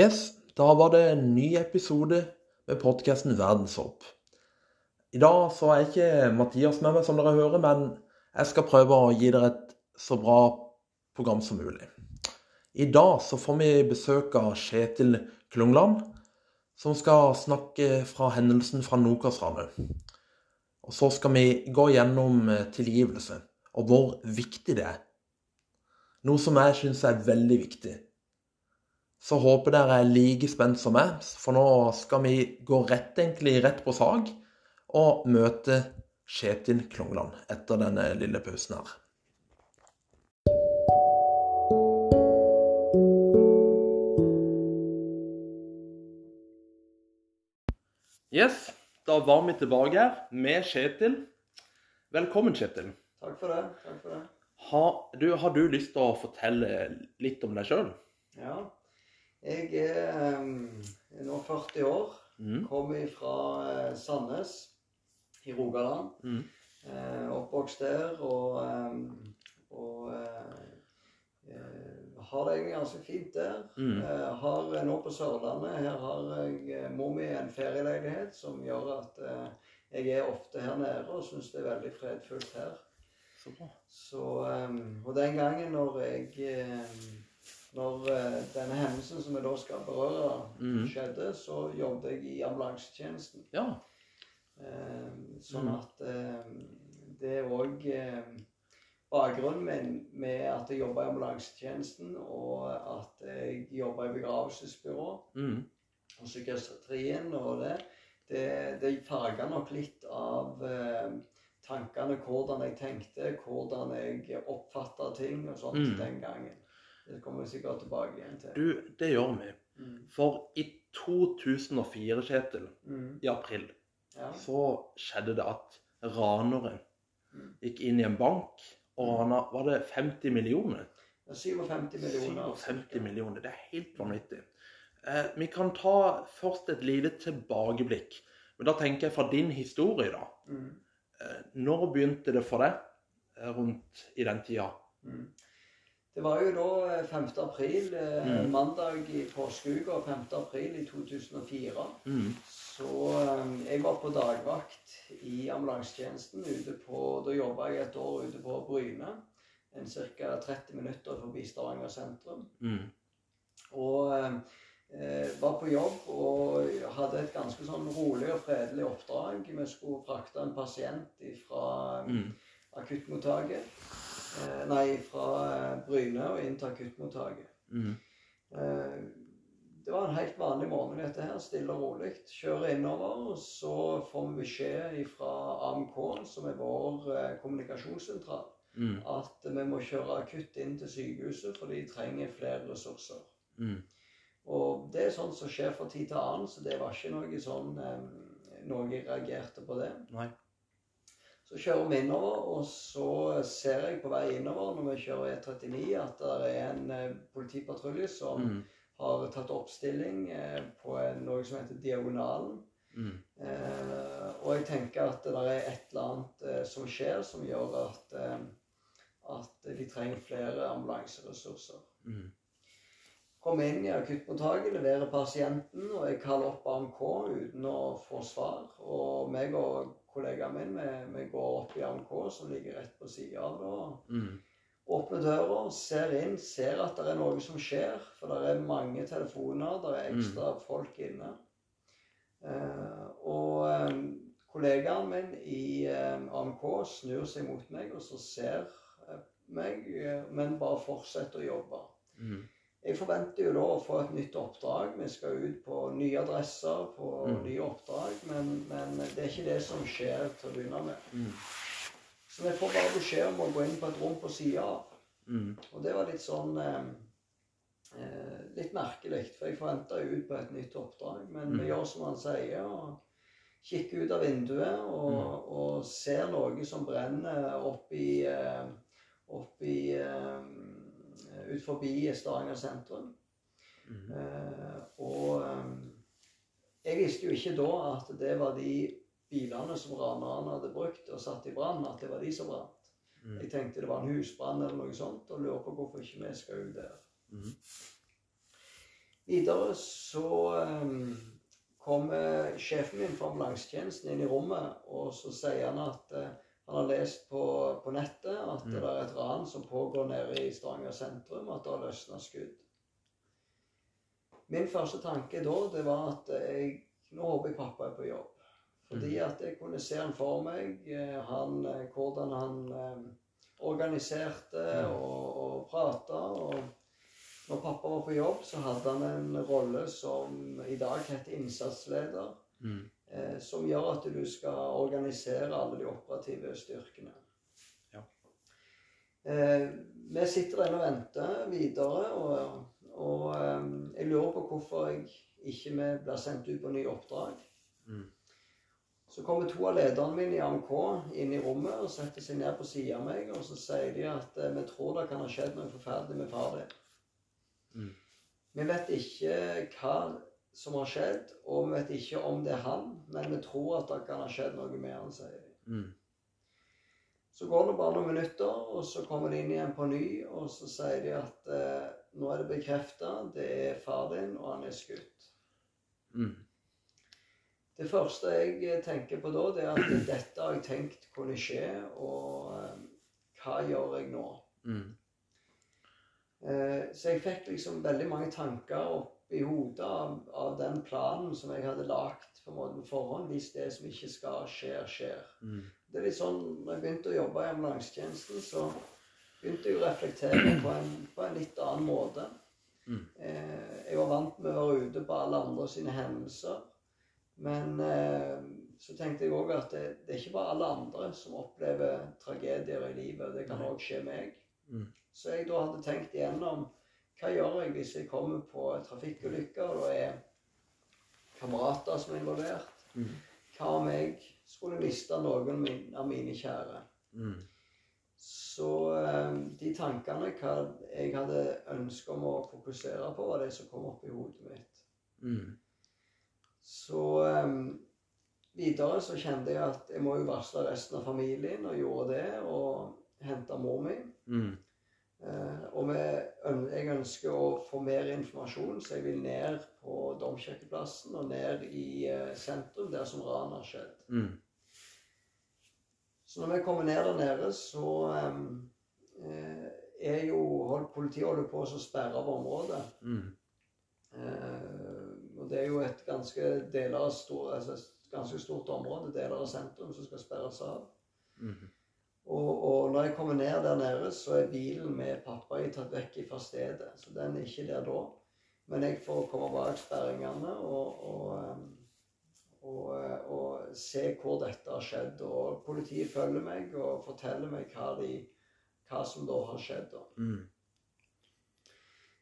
Yes, da var det en ny episode med podkasten Verdenshopp. I dag så er ikke Mathias med meg, som dere hører, men jeg skal prøve å gi dere et så bra program som mulig. I dag så får vi besøk av Kjetil Klungland, som skal snakke fra hendelsen fra Nokas-ranet. Og så skal vi gå gjennom tilgivelse, og hvor viktig det er. Noe som jeg syns er veldig viktig. Så håper dere er like spent som meg, for nå skal vi gå rett, egentlig, rett på sak og møte Kjetil Klongland etter denne lille pausen her. Yes, da var vi tilbake her med Kjetil. Velkommen, Kjetil. Takk for det. takk for det. Har du, har du lyst til å fortelle litt om deg sjøl? Ja. Jeg er, er nå 40 år. Mm. Kommer fra eh, Sandnes i Rogaland. Mm. Eh, oppvokst der og, og eh, eh, har det egentlig ganske fint der. Mm. Eh, har nå på Sørlandet Her har jeg eh, mor mi en ferieleilighet som gjør at eh, jeg er ofte her nede og syns det er veldig fredfullt her. Så bra. Så, og den gangen når jeg Når uh, denne hendelsen som vi da skal berøre, mm. skjedde, så jobbet jeg i ambulansetjenesten. Ja. Um, sånn Mhm. at um, det er òg bakgrunnen min med at jeg jobba i ambulansetjenesten, og at jeg jobba i begravelsesbyrå Mm. og psykiatrien og det, det, det farga nok litt av eh, tankene, hvordan jeg tenkte, hvordan jeg oppfatta ting og sånt Mm. den gangen. Det kommer vi sikkert tilbake igjen til. Du, det gjør vi. Mm. For i 2004, Kjetil, Mm. i april, Ja. så skjedde det at ranere Mm. gikk inn i en bank og rana Var det 50 millioner? Er 57 millioner. 57 millioner. Det er helt vanvittig. Eh, vi kan ta først et lite tilbakeblikk. Men da tenker jeg fra din historie, da. Mm. Eh, når begynte det for deg eh, rundt i den tida? Mm. Det var jo da eh, 5. april, eh, Mm. mandag i påskeuka 5. april i 2004. Mm. Så eh, jeg var på dagvakt i ambulansetjenesten. Da jobba jeg et år ute på Bryne. En ca. 30 minutter forbi Stavanger sentrum. Mm. Og eh, var på jobb og hadde et ganske sånn rolig og fredelig oppdrag. Vi skulle frakte en pasient fra Mm. akuttmottaket. Eh, nei, fra eh, Bryne og inn til akuttmottaket. Mm. Eh, Det var en helt vanlig morgen, dette her. Stille og rolig. Kjører innover, og så får vi beskjed fra AMK, som er vår eh, kommunikasjonssentral, Mm. at vi må kjøre akutt inn til sykehuset, for de trenger flere ressurser. Mm. Og det er sånt som skjer fra tid til annen, så det var ikke noe sånn noe reagerte på det. Nei. Så kjører vi innover, og så ser jeg på vei innover når vi kjører E39 at det er en eh, politipatrulje som Mm. har tatt oppstilling eh, på noe som heter Diagonalen. Mm. Eh, og jeg tenker at det er et eller annet eh, som skjer som gjør at, at de trenger flere ambulanseressurser. Mm. Komme inn i akuttmottaket, leverer pasienten, og jeg kaller opp AMK uten å få svar. Og meg og kollegaen min vi, vi går opp i AMK, som ligger rett på sida av det. og Mm. Åpner døra, ser inn, ser at det er noe som skjer. For det er mange telefoner, det er ekstra folk inne. Eh, og eh, kollegaen min i eh, AMK snur seg mot meg, og så ser eh, meg, eh, men bare fortsetter å jobbe. Mm. Jeg forventer jo da å få et nytt oppdrag. Vi skal ut på nye adresser, på Mm. nye oppdrag. Men, men det er ikke det som skjer til å begynne med. Mm. Så vi får bare beskjed om å gå inn på et rom på sida av. Mm. Og det var litt sånn eh, eh, Litt merkelig, for jeg forventa ut på et nytt oppdrag. Men vi Mm. gjør som han sier, og kikker ut av vinduet og, Mm. og ser noe som brenner oppi eh, Oppi eh, Ut forbi Stavanger sentrum. Mm. Eh, og eh, jeg visste jo ikke da at det var de bilene som ranerne hadde brukt og satt i brann, at det var de som brant. Mm. Jeg tenkte det var en husbrann eller noe sånt, og lurer på hvorfor ikke vi skal ut der. Mm. Videre så um, kommer sjefen min for ambulansetjenesten inn i rommet, og så sier han at uh, han har lest på, på nettet at Mm. det er et ran som pågår nede i Stavanger sentrum, at det har løsna skudd. Min første tanke da, det var at jeg Nå håper jeg pappa er på jobb. Fordi Mm. at jeg kunne se han for meg, eh, han, eh, hvordan han eh, organiserte Mm. og, og prata. Og når pappa var på jobb, så hadde han en rolle som i dag heter innsatsleder. Mm. Eh, som gjør at du skal organisere alle de operative styrkene. Ja. Eh, vi sitter der og venter videre, og, og eh, jeg lurer på hvorfor jeg ikke vi blir sendt ut på nye oppdrag. Mm. Så kommer to av lederne mine i AMK inn i rommet og setter seg ned på siden av meg, og så sier de at vi tror det kan ha skjedd noe forferdelig med far din. Mm. Vi vet ikke hva som har skjedd, og vi vet ikke om det er han, men vi tror at det kan ha skjedd noe med han, sier de. Mm. Så går det bare noen minutter, og så kommer de inn igjen på ny, og så sier de at eh, nå er det bekrefta, det er far din, og han er skutt. Mm. Det første jeg eh, tenker på da, det er at dette har jeg tenkt kunne skje, og eh, hva gjør jeg nå? Mm. Eh, så jeg fikk liksom veldig mange tanker opp i hodet av, av den planen som jeg hadde lagt på måte på forhånd, hvis det som ikke skal skje, skjer. Mm. Det er litt sånn, når jeg begynte å jobbe i ambulansetjenesten, så begynte jeg å reflektere på en, på en litt annen måte. Mm. Eh, jeg var vant med å være ute på alle andre sine hendelser. Men eh, så tenkte jeg òg at det, det er ikke bare alle andre som opplever tragedier i livet. Det kan òg skje meg. Mm. Så jeg da hadde tenkt igjennom hva gjør jeg hvis jeg kommer på trafikkulykker og det er kamerater som er involvert. Mm. Hva om jeg skulle miste noen av mine kjære? Mm. Så eh, de tankene hva jeg hadde ønske om å fokusere på, var det som kom opp i hodet mitt. Mm. Så eh, videre så kjente jeg at jeg må jo varsle resten av familien, og gjorde det. Og hente mor mi. Mm. Eh, og jeg ønsker å få mer informasjon, så jeg vil ned på Domkirkeplassen og ned i eh, sentrum, der som ranet har skjedd. Mm. Så når vi kommer ned der nede, så eh, er jo Politiet holder på å sperre av området. Mm. Og det er jo et ganske, deler av stor, altså et ganske stort område, deler av sentrum, som skal sperres av. Mm. Og, og når jeg kommer ned der nede, så er bilen med pappa jeg tatt vekk fra stedet. Så den er ikke der da. Men jeg får komme bak sperringene og, og, og, eh, og se hvor dette har skjedd. Og politiet følger meg og forteller meg hva, de, hva som da har skjedd. Mm.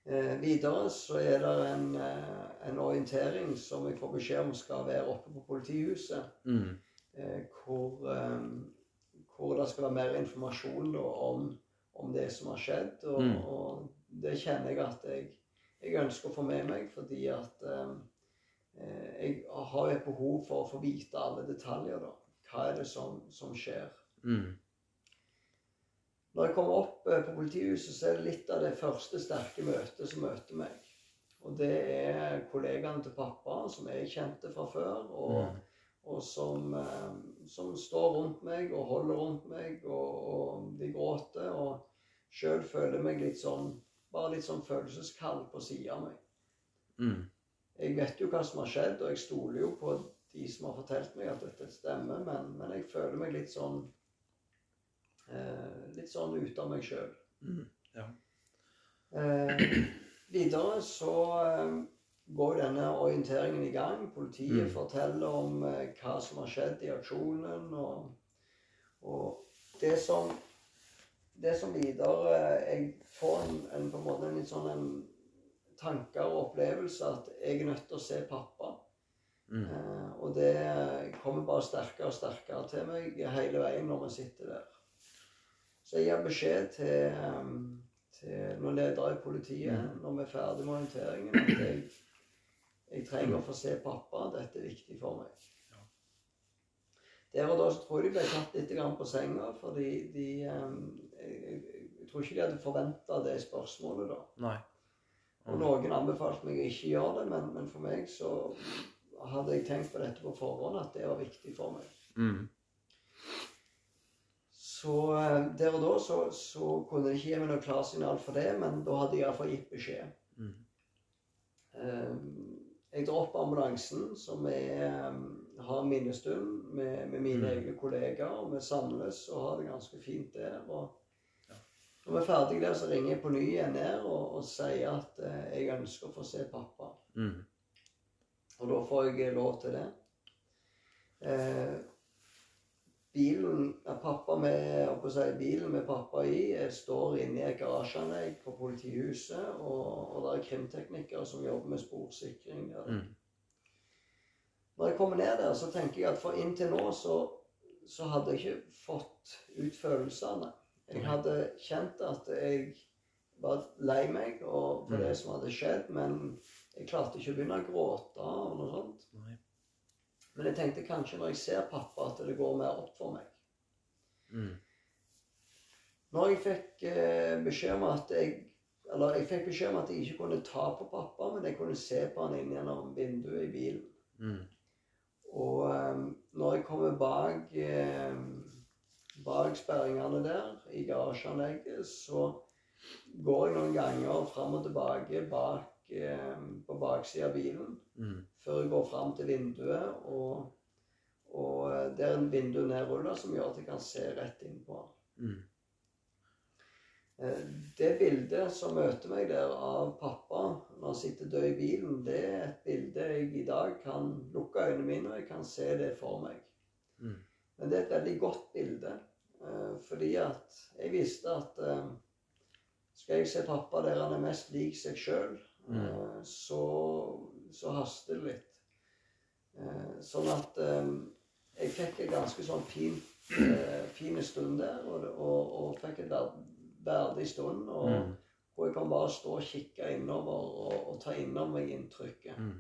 Eh, videre så er det en, eh, en orientering som jeg får beskjed om skal være oppe på politihuset. Mm. Eh, hvor, eh, hvor det skal være mer informasjon da, om, om det som har skjedd. Og, Mm. og det kjenner jeg at jeg, jeg ønsker å få med meg, fordi at eh, eh, jeg har et behov for å få vite alle detaljer. da. Hva er det som, som skjer? Mm. Når jeg kommer opp eh, på politihuset, så er det litt av det første sterke møtet som møter meg. Og det er kollegaene til pappa, som jeg kjente fra før, og, Mm. Og som, eh, som står rundt meg og holder rundt meg, og, og de gråter. Og sjøl føler jeg meg litt sånn bare litt sånn følelseskald på sida av meg. Mm. Jeg vet jo hva som har skjedd, og jeg stoler jo på de som har fortalt meg at dette stemmer, men, men jeg føler meg litt sånn eh, Litt sånn ute av meg sjøl. Mm. Ja. Eh, videre så eh, går denne orienteringen i gang. Politiet Mm. forteller om eh, hva som har skjedd i aksjonen. Og, og det som det som videre Jeg får en, en, på en måte en litt sånn en tanker og opplevelse at jeg er nødt til å se pappa. Mm. Eh, og det kommer bare sterkere og sterkere til meg hele veien når vi sitter der. Så jeg gir beskjed til, til noen ledere i politiet Mm. når vi er ferdig med orienteringen, at jeg, jeg trenger å få se pappa. Dette er viktig for meg. Ja. Der og da tror jeg de ble tatt litt på senga, fordi de em, jeg, tror ikke de hadde forventa det spørsmålet da. Nei. Og noen anbefalte meg å ikke gjøre det, men, men for meg så hadde jeg tenkt på dette på forhånd, at det var viktig for meg. Mm. Så eh, der og da så, så kunne de ikke gi meg noe klarsignal for det, men da hadde jeg iallfall gitt beskjed. Mm. Eh, Jeg dropper ambulansen, som er, eh, har minnestund med, med mine Mm. egne kollegaer. Vi samles og har det ganske fint der. og Når vi er ferdige der, så ringer jeg på ny igjen ned og, og sier at eh, jeg ønsker å få se pappa. Mm. Og da får jeg lov til det. Eh, bilen pappa med, si, bilen med pappa i eh, står inne i et garasjeanlegg på politihuset, og, og det er krimteknikere som jobber med sporsikring. Der. Mm. Når jeg kommer ned der, så tenker jeg at for inntil nå så, så hadde jeg ikke fått ut følelsene. Jeg hadde kjent at jeg var lei meg for Mm. det som hadde skjedd, men jeg klarte ikke å begynne å gråte og noe sånt. Nei. Men jeg tenkte kanskje når jeg ser pappa, at det går mer opp for meg. Mm. Når jeg fikk eh, beskjed om at jeg eller jeg fikk beskjed om at jeg ikke kunne ta på pappa, men jeg kunne se på han inn gjennom vinduet i bilen. Mm. Og um, når jeg kommer bak, eh, bak sperringene der i garasjeanlegget, så går jeg noen ganger fram og tilbake bak, eh, på baksida av bilen. Mm. Før jeg går fram til vinduet, og, og eh, det er en vindu nedrulla som gjør at jeg kan se rett inn på. Mm. Eh, Det bildet som møter meg der av pappa når han sitter død i bilen, det er et bilde jeg i dag kan lukke øynene mine og jeg kan se det for meg. Mm. Men det er et veldig godt bilde, fordi at jeg visste at skal jeg se pappa der han er mest lik seg sjøl, Mm. så, så haster det litt. Eh, Sånn at eh, jeg fikk en ganske sånn fin, eh, fin stund der, og, og, og fikk en verdig stund. Og, Mm. hvor jeg kan bare stå og kikke innover og, og ta innom meg inntrykket. Mm.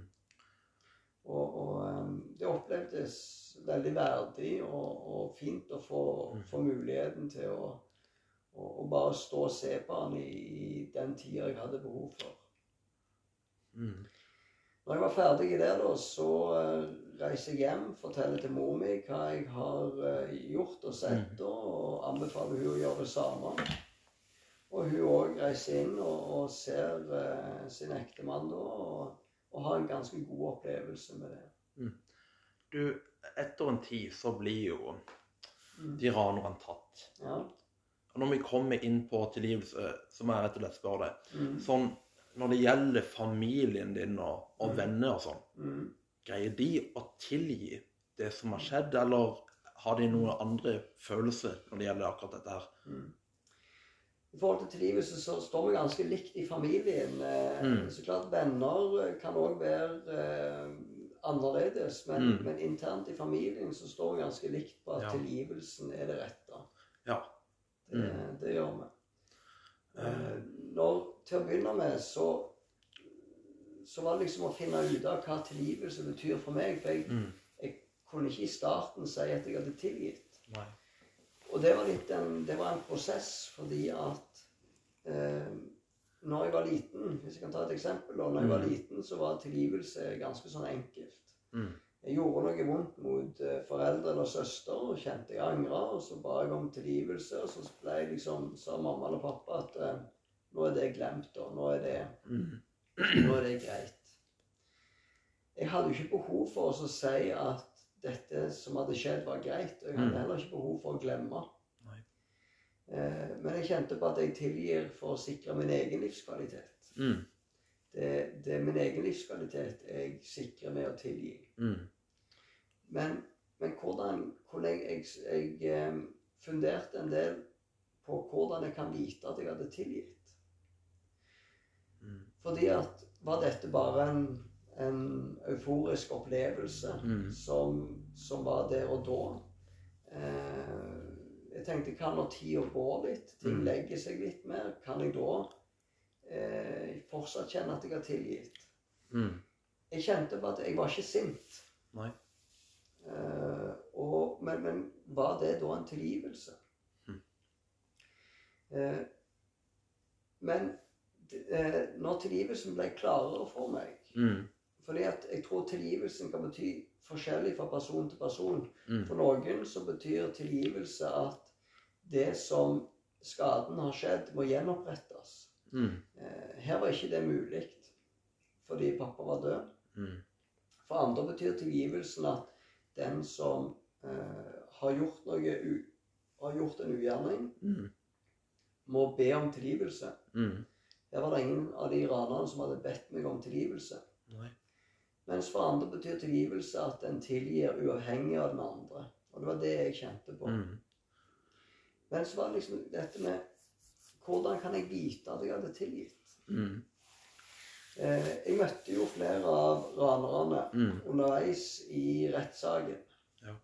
Og, og eh, det opplevdes veldig verdig og, og fint å få, Mm. få muligheten til å bare stå og se på han i, i den tida jeg hadde behov for. Mm. Når jeg var ferdig der, da, så uh, reiser jeg hjem, forteller til mor mi hva jeg har eh, gjort og sett, mm. og anbefaler hun å gjøre det samme. Og hun òg reiser inn og, og ser eh, sin ektemann da, og, og har en ganske god opplevelse med det. Du, etter en tid så blir jo Mm. de ranerne tatt. Ja. Og når vi kommer inn på tilgivelse, så må jeg rett og slett spørre deg. Mm. Sånn, når det gjelder familien din og, og Mm. venner og sånn, Mm. greier de å tilgi det som har skjedd, eller har de noen andre følelser når det gjelder akkurat dette her? Mm. I forhold til tilgivelse så står vi ganske likt i familien. Eh, Mm. Så klart Venner kan òg være eh, annerledes, men, Mm. men internt i familien så står vi ganske likt på at Ja. tilgivelsen er det rette. Ja. Det, Mm. det gjør vi. Eh, når, til å begynne med så, så var det liksom å finne ut av hva tilgivelse betyr for meg. For jeg, Mm. jeg kunne ikke i starten si at jeg hadde tilgitt. Nei. Og det var, litt en, det var en prosess fordi at eh, når jeg var liten Hvis jeg kan ta et eksempel. da, når jeg var Mm. liten, så var tilgivelse ganske sånn enkelt. Mm. Jeg gjorde noe vondt mot foreldrene og søster og kjente jeg angra. Og så ba jeg om tilgivelse, og så ble jeg liksom, sa mamma eller pappa at eh, nå er det glemt, og nå er det, Mm. nå er det greit. Jeg hadde jo ikke behov for å si at dette som hadde skjedd, var greit. Og jeg hadde Mm. heller ikke behov for å glemme. Eh, men jeg kjente på at jeg tilgir for å sikre min egen livskvalitet. Mm. Det, det er min egen livskvalitet jeg sikrer med å tilgi. Mm. Men, men hvordan, hvordan jeg, jeg, jeg eh, funderte en del på hvordan jeg kan vite at jeg hadde tilgitt. Mm. Fordi at var dette bare en, en euforisk opplevelse Mm. som, som var der og da? Eh, jeg tenkte kan når tida går litt, ting Mm. legger seg litt mer, kan jeg da eh, fortsatt kjenne at jeg har tilgitt? Mm. Jeg kjente på at jeg var ikke sint. Nei. Eh, og, men, men var det da en tilgivelse? Mm. Eh, men eh, når tilgivelsen ble klarere for meg Mm. Fordi at jeg tror tilgivelsen kan bety forskjellig fra person til person. Mm. For noen så betyr tilgivelse at det som skaden har skjedd, må gjenopprettes. Mm. Eh, her var ikke det mulig fordi pappa var død. Mm. For andre betyr tilgivelsen at den som eh, har gjort noe har gjort en ugjerning, Mm. må be om tilgivelse. Mm. Var det ingen av de ranerne som hadde bedt meg om tilgivelse. Nei. Mens for andre betyr tilgivelse at en tilgir uavhengig av den andre. Og det var det jeg kjente på. Mm. Men så var det liksom dette med Hvordan kan jeg vite at jeg hadde tilgitt? Mm. Eh, jeg møtte jo flere av ranerne Mm. underveis i rettssaken. Ja.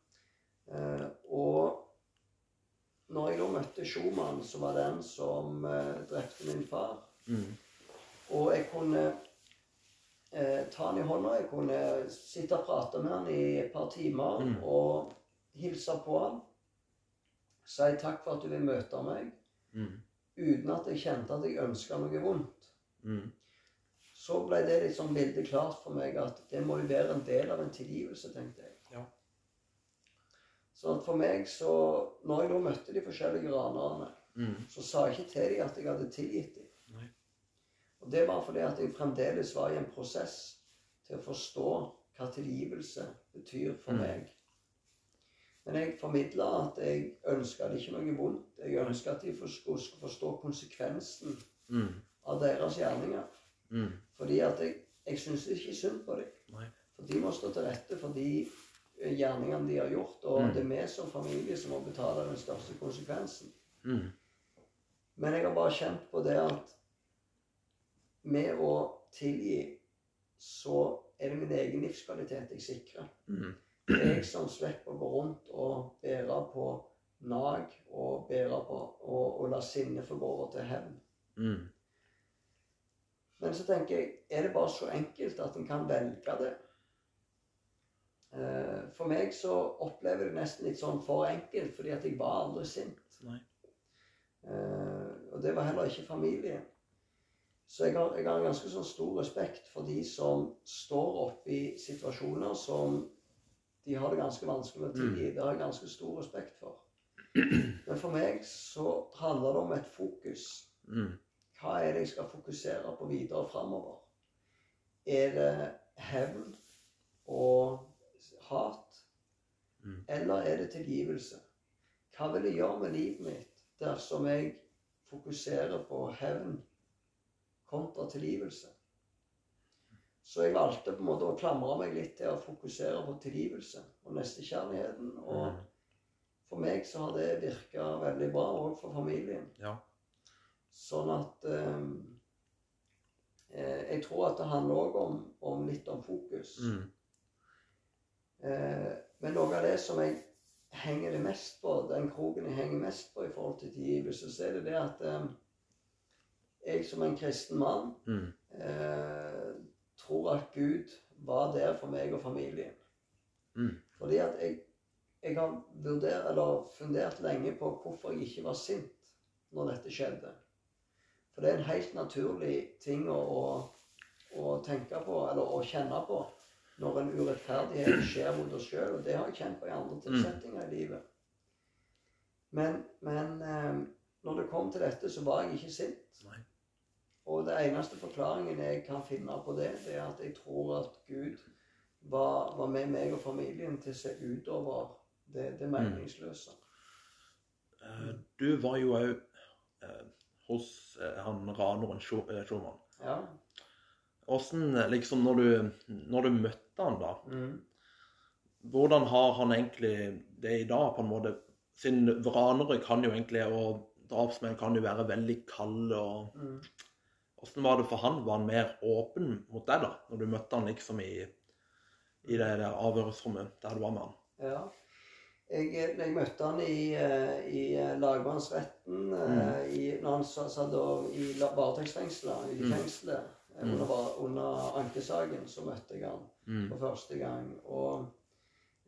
Eh, og når jeg da møtte Schumann, som var den som eh, drepte min far Mm. Og jeg kunne eh, ta han i hånda, jeg kunne sitte og prate med han i et par timer Mm. og hilse på han. Si takk for at du vil møte meg, Mm. Uten at jeg kjente at jeg ønska noe vondt. Mm. Så ble det liksom veldig klart for meg at det må jo være en del av en tilgivelse, tenkte jeg. Ja. Så at for meg så Når jeg nå møtte de forskjellige ranerne, Mm. så sa jeg ikke til dem at jeg hadde tilgitt dem. Nei. Og det var fordi at jeg fremdeles var i en prosess til å forstå hva tilgivelse betyr for Mm. meg. Men jeg formidla at jeg ønska det ikke noe vondt. Jeg ønska at de skulle forstå konsekvensen Mm. av deres gjerninger. Mm. Fordi at jeg, jeg syns ikke synd på dem. Nei. For de må stå til rette for de eh, gjerningene de har gjort. Og Mm. det er vi som familie som må betale den største konsekvensen. Mm. Men jeg har bare kjent på det at med å tilgi, så er det min egen livskvalitet jeg sikrer. Jeg som slipper å gå rundt og bære på nag og bære på og, og la sinnet få gå over til hevn. Mm. Men så tenker jeg, er det bare så enkelt at en kan velge det? Eh, For meg så opplever jeg det nesten litt sånn for enkelt, fordi at jeg var aldri sint. Nei. Eh, Og det var heller ikke familien. Så jeg har, jeg har ganske sånn stor respekt for de som står oppe i situasjoner som de har det ganske vanskelig å tilgi. Det har jeg ganske stor respekt for. Men for meg så handler det om et fokus. Mm. Hva er det jeg skal fokusere på videre framover? Er det hevn og hat? Mm. Eller er det tilgivelse? Hva vil det gjøre med livet mitt dersom jeg fokuserer på hevn kontra tilgivelse? Så jeg valgte på en måte å klamre meg litt til å fokusere på tilgivelse og nestekjærligheten. Og Mm. for meg så har det virka veldig bra, òg for familien. Ja. Sånn at eh, eh, Jeg tror at det handler òg om, om litt om fokus. Mm. Eh, men noe av det som jeg henger det mest på, den kroken jeg henger mest på i forhold til tilgivelse, så er det det at eh, jeg som en kristen mann Mm. eh, tror at Gud var der for meg og familien. Mm. Fordi at jeg, jeg har vurdert, eller fundert lenge på hvorfor jeg ikke var sint når dette skjedde. For det er en helt naturlig ting å, å, å tenke på, eller å kjenne på, når en urettferdighet skjer mot oss sjøl. Og det har jeg kjent på i andre tilsettinger i livet. Men, men eh, når det kom til dette, så var jeg ikke sint. Nei. Og det eneste forklaringen jeg kan finne på det, det er at jeg tror at Gud var, var med meg og familien til å se utover det, det meningsløse. Mm. Du var jo òg eh, hos eh, han raneren Schumann. Ja. Åssen, liksom, når du, når du møtte han da Mm. Hvordan har han egentlig det i dag, på en måte? Siden ranere kan jo egentlig, og drapsmenn kan jo være veldig kalde og Mm. Åssen var det for han? Var han mer åpen mot deg, da? Når du møtte han liksom i, i det der avhørsrommet der du var med han? Ja. Jeg, jeg møtte han i, eh, i eh, lagmannsretten mm. i, når han sa- satt i varetektsfengselet, i Mm. fengselet. eh, Mm. Under, under ankesaken så møtte jeg han Mm. for første gang. Og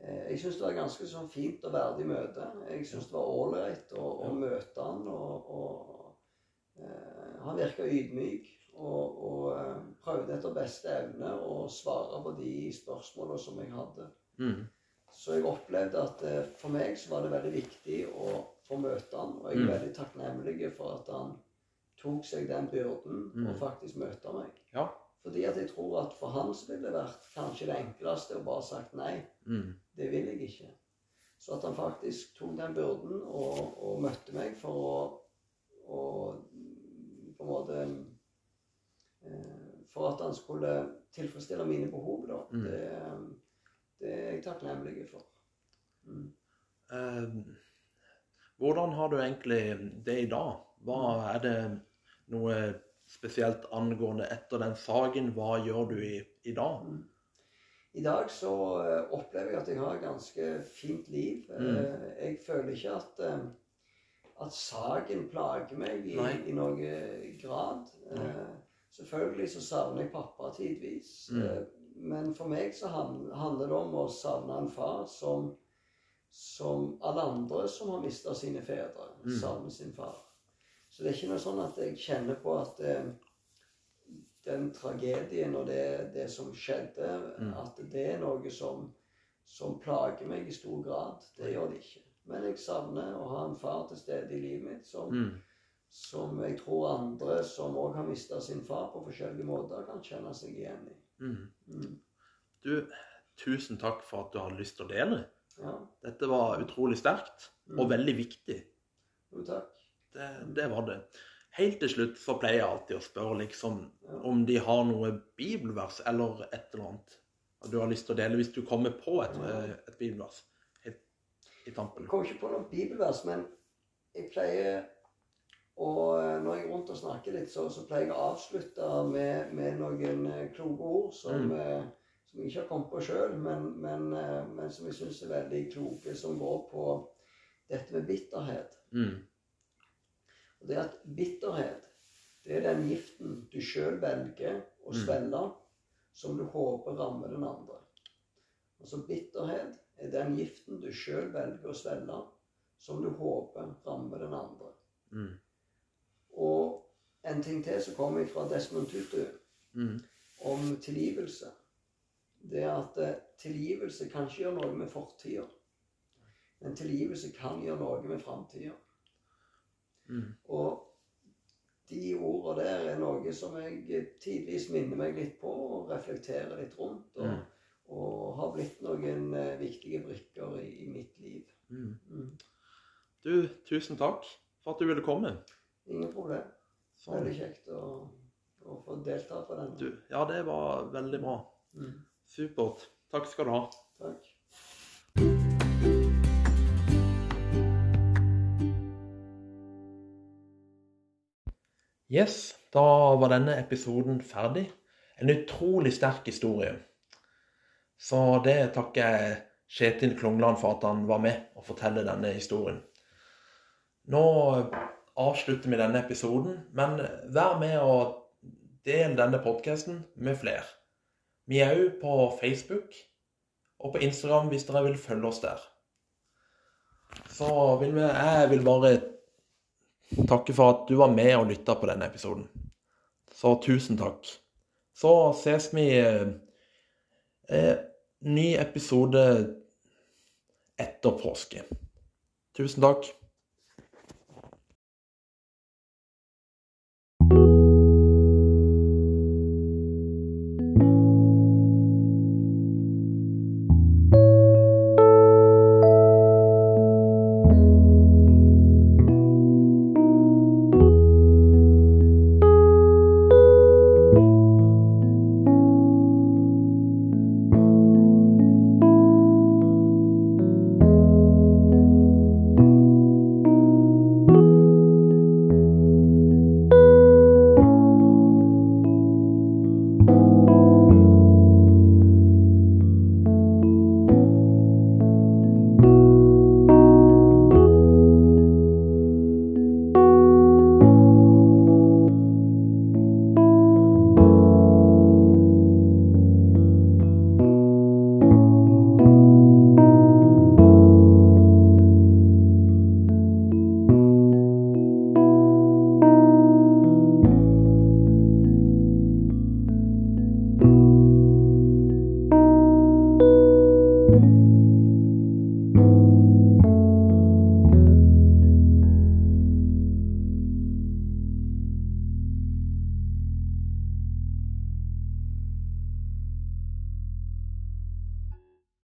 eh, jeg syns det var ganske sånn fint og verdig møte. Jeg syns det var ålreit å, å møte han, og, og eh, han virka ydmyk. og prøvde etter beste evne å svare på de spørsmålene som jeg hadde. Mm. Så jeg opplevde at eh, for meg så var det veldig viktig å få møte han, og jeg er Mm. veldig takknemlig for at han tok seg den byrden Mm. og faktisk møte meg. Ja. Fordi at jeg tror at for han så ville det vært kanskje det enkleste å bare sagt nei. Mm. Det vil jeg ikke. Så at han faktisk tok den byrden og, og møtte meg for å, å på en måte eh, For at han skulle tilfredsstille mine behov, da. Mm. Det, det er jeg takknemlig for. Mm. Eh, hvordan har du egentlig det i dag? Hva er det noe spesielt angående etter den saken? Hva gjør du i, i dag? Mm. I dag så eh, opplever jeg at jeg har et ganske fint liv. Mm. Eh, Jeg føler ikke at, at saken plager meg i, i noen grad. Eh, Selvfølgelig så savner jeg pappa tidvis. Mm. Eh, Men for meg så han- handler det om å savne en far som, som alle andre som har mista sine fedre, Mm. savner sin far. Så det er ikke noe sånn at jeg kjenner på at eh, den tragedien og det, det som skjedde, Mm. at det er noe som, som plager meg i stor grad. Det gjør det ikke. Men jeg savner å ha en far til stede i livet mitt som, Mm. som jeg tror andre som òg har mista sin far på forskjellige måter, kan kjenne seg igjen i. Mm. Mm. Du, tusen takk for at du hadde lyst til å dele. Ja. Dette var utrolig sterkt Mm. og veldig viktig. Jo, takk. Det, det var det. Helt til slutt så pleier jeg alltid å spørre liksom Ja. om de har noe bibelvers eller et eller annet du har lyst til å dele hvis du kommer på et, Ja. eh, et bibelvers i tampen. Jeg kommer ikke på noen bibelvers, men jeg pleier å Når jeg er rundt og snakker litt, så, så pleier jeg å avslutte med, med noen eh, kloke ord som, Mm. eh, som jeg ikke har kommet på sjøl, men, men, eh, men som jeg syns er veldig kloke, som går på dette med bitterhet. Mm. Og det at bitterhet, det er den giften du sjøl velger å Mm. som du håper rammer den andre. Altså bitterhet er den giften du sjøl velger å svelge, som du håper rammer den andre. Mm. Og en ting til som kommer fra Desmond Tutu Mm. om tilgivelse, det er at eh, tilgivelse kan ikke gjøre noe med fortida. Men tilgivelse kan gjøre noe med framtida. Mm. Og de ordene der er noe som jeg tidvis minner meg litt på og reflekterer litt rundt. Og, Mm. Og har blitt noen eh, viktige brikker i, i mitt liv. Mm. Mm. Du, tusen takk for at du ville komme. Ingen problem. Sånn. Veldig kjekt å, å få delta på den. du, ja, det var veldig bra. Mm. Supert. Takk skal du ha. Takk. Yes, da var denne episoden ferdig. En utrolig sterk historie. Så det takker jeg Kjetil Klungland for at han var med og forteller denne historien. Nå avslutter vi denne episoden, men vær med og del denne podkasten med flere. Vi er òg på Facebook og på Instagram hvis dere vil følge oss der. Så vil vi, jeg vil bare takke for at du var med og lytta på denne episoden. Så tusen takk. Så ses vi eh, eh, ny episode etter påske. Tusen takk.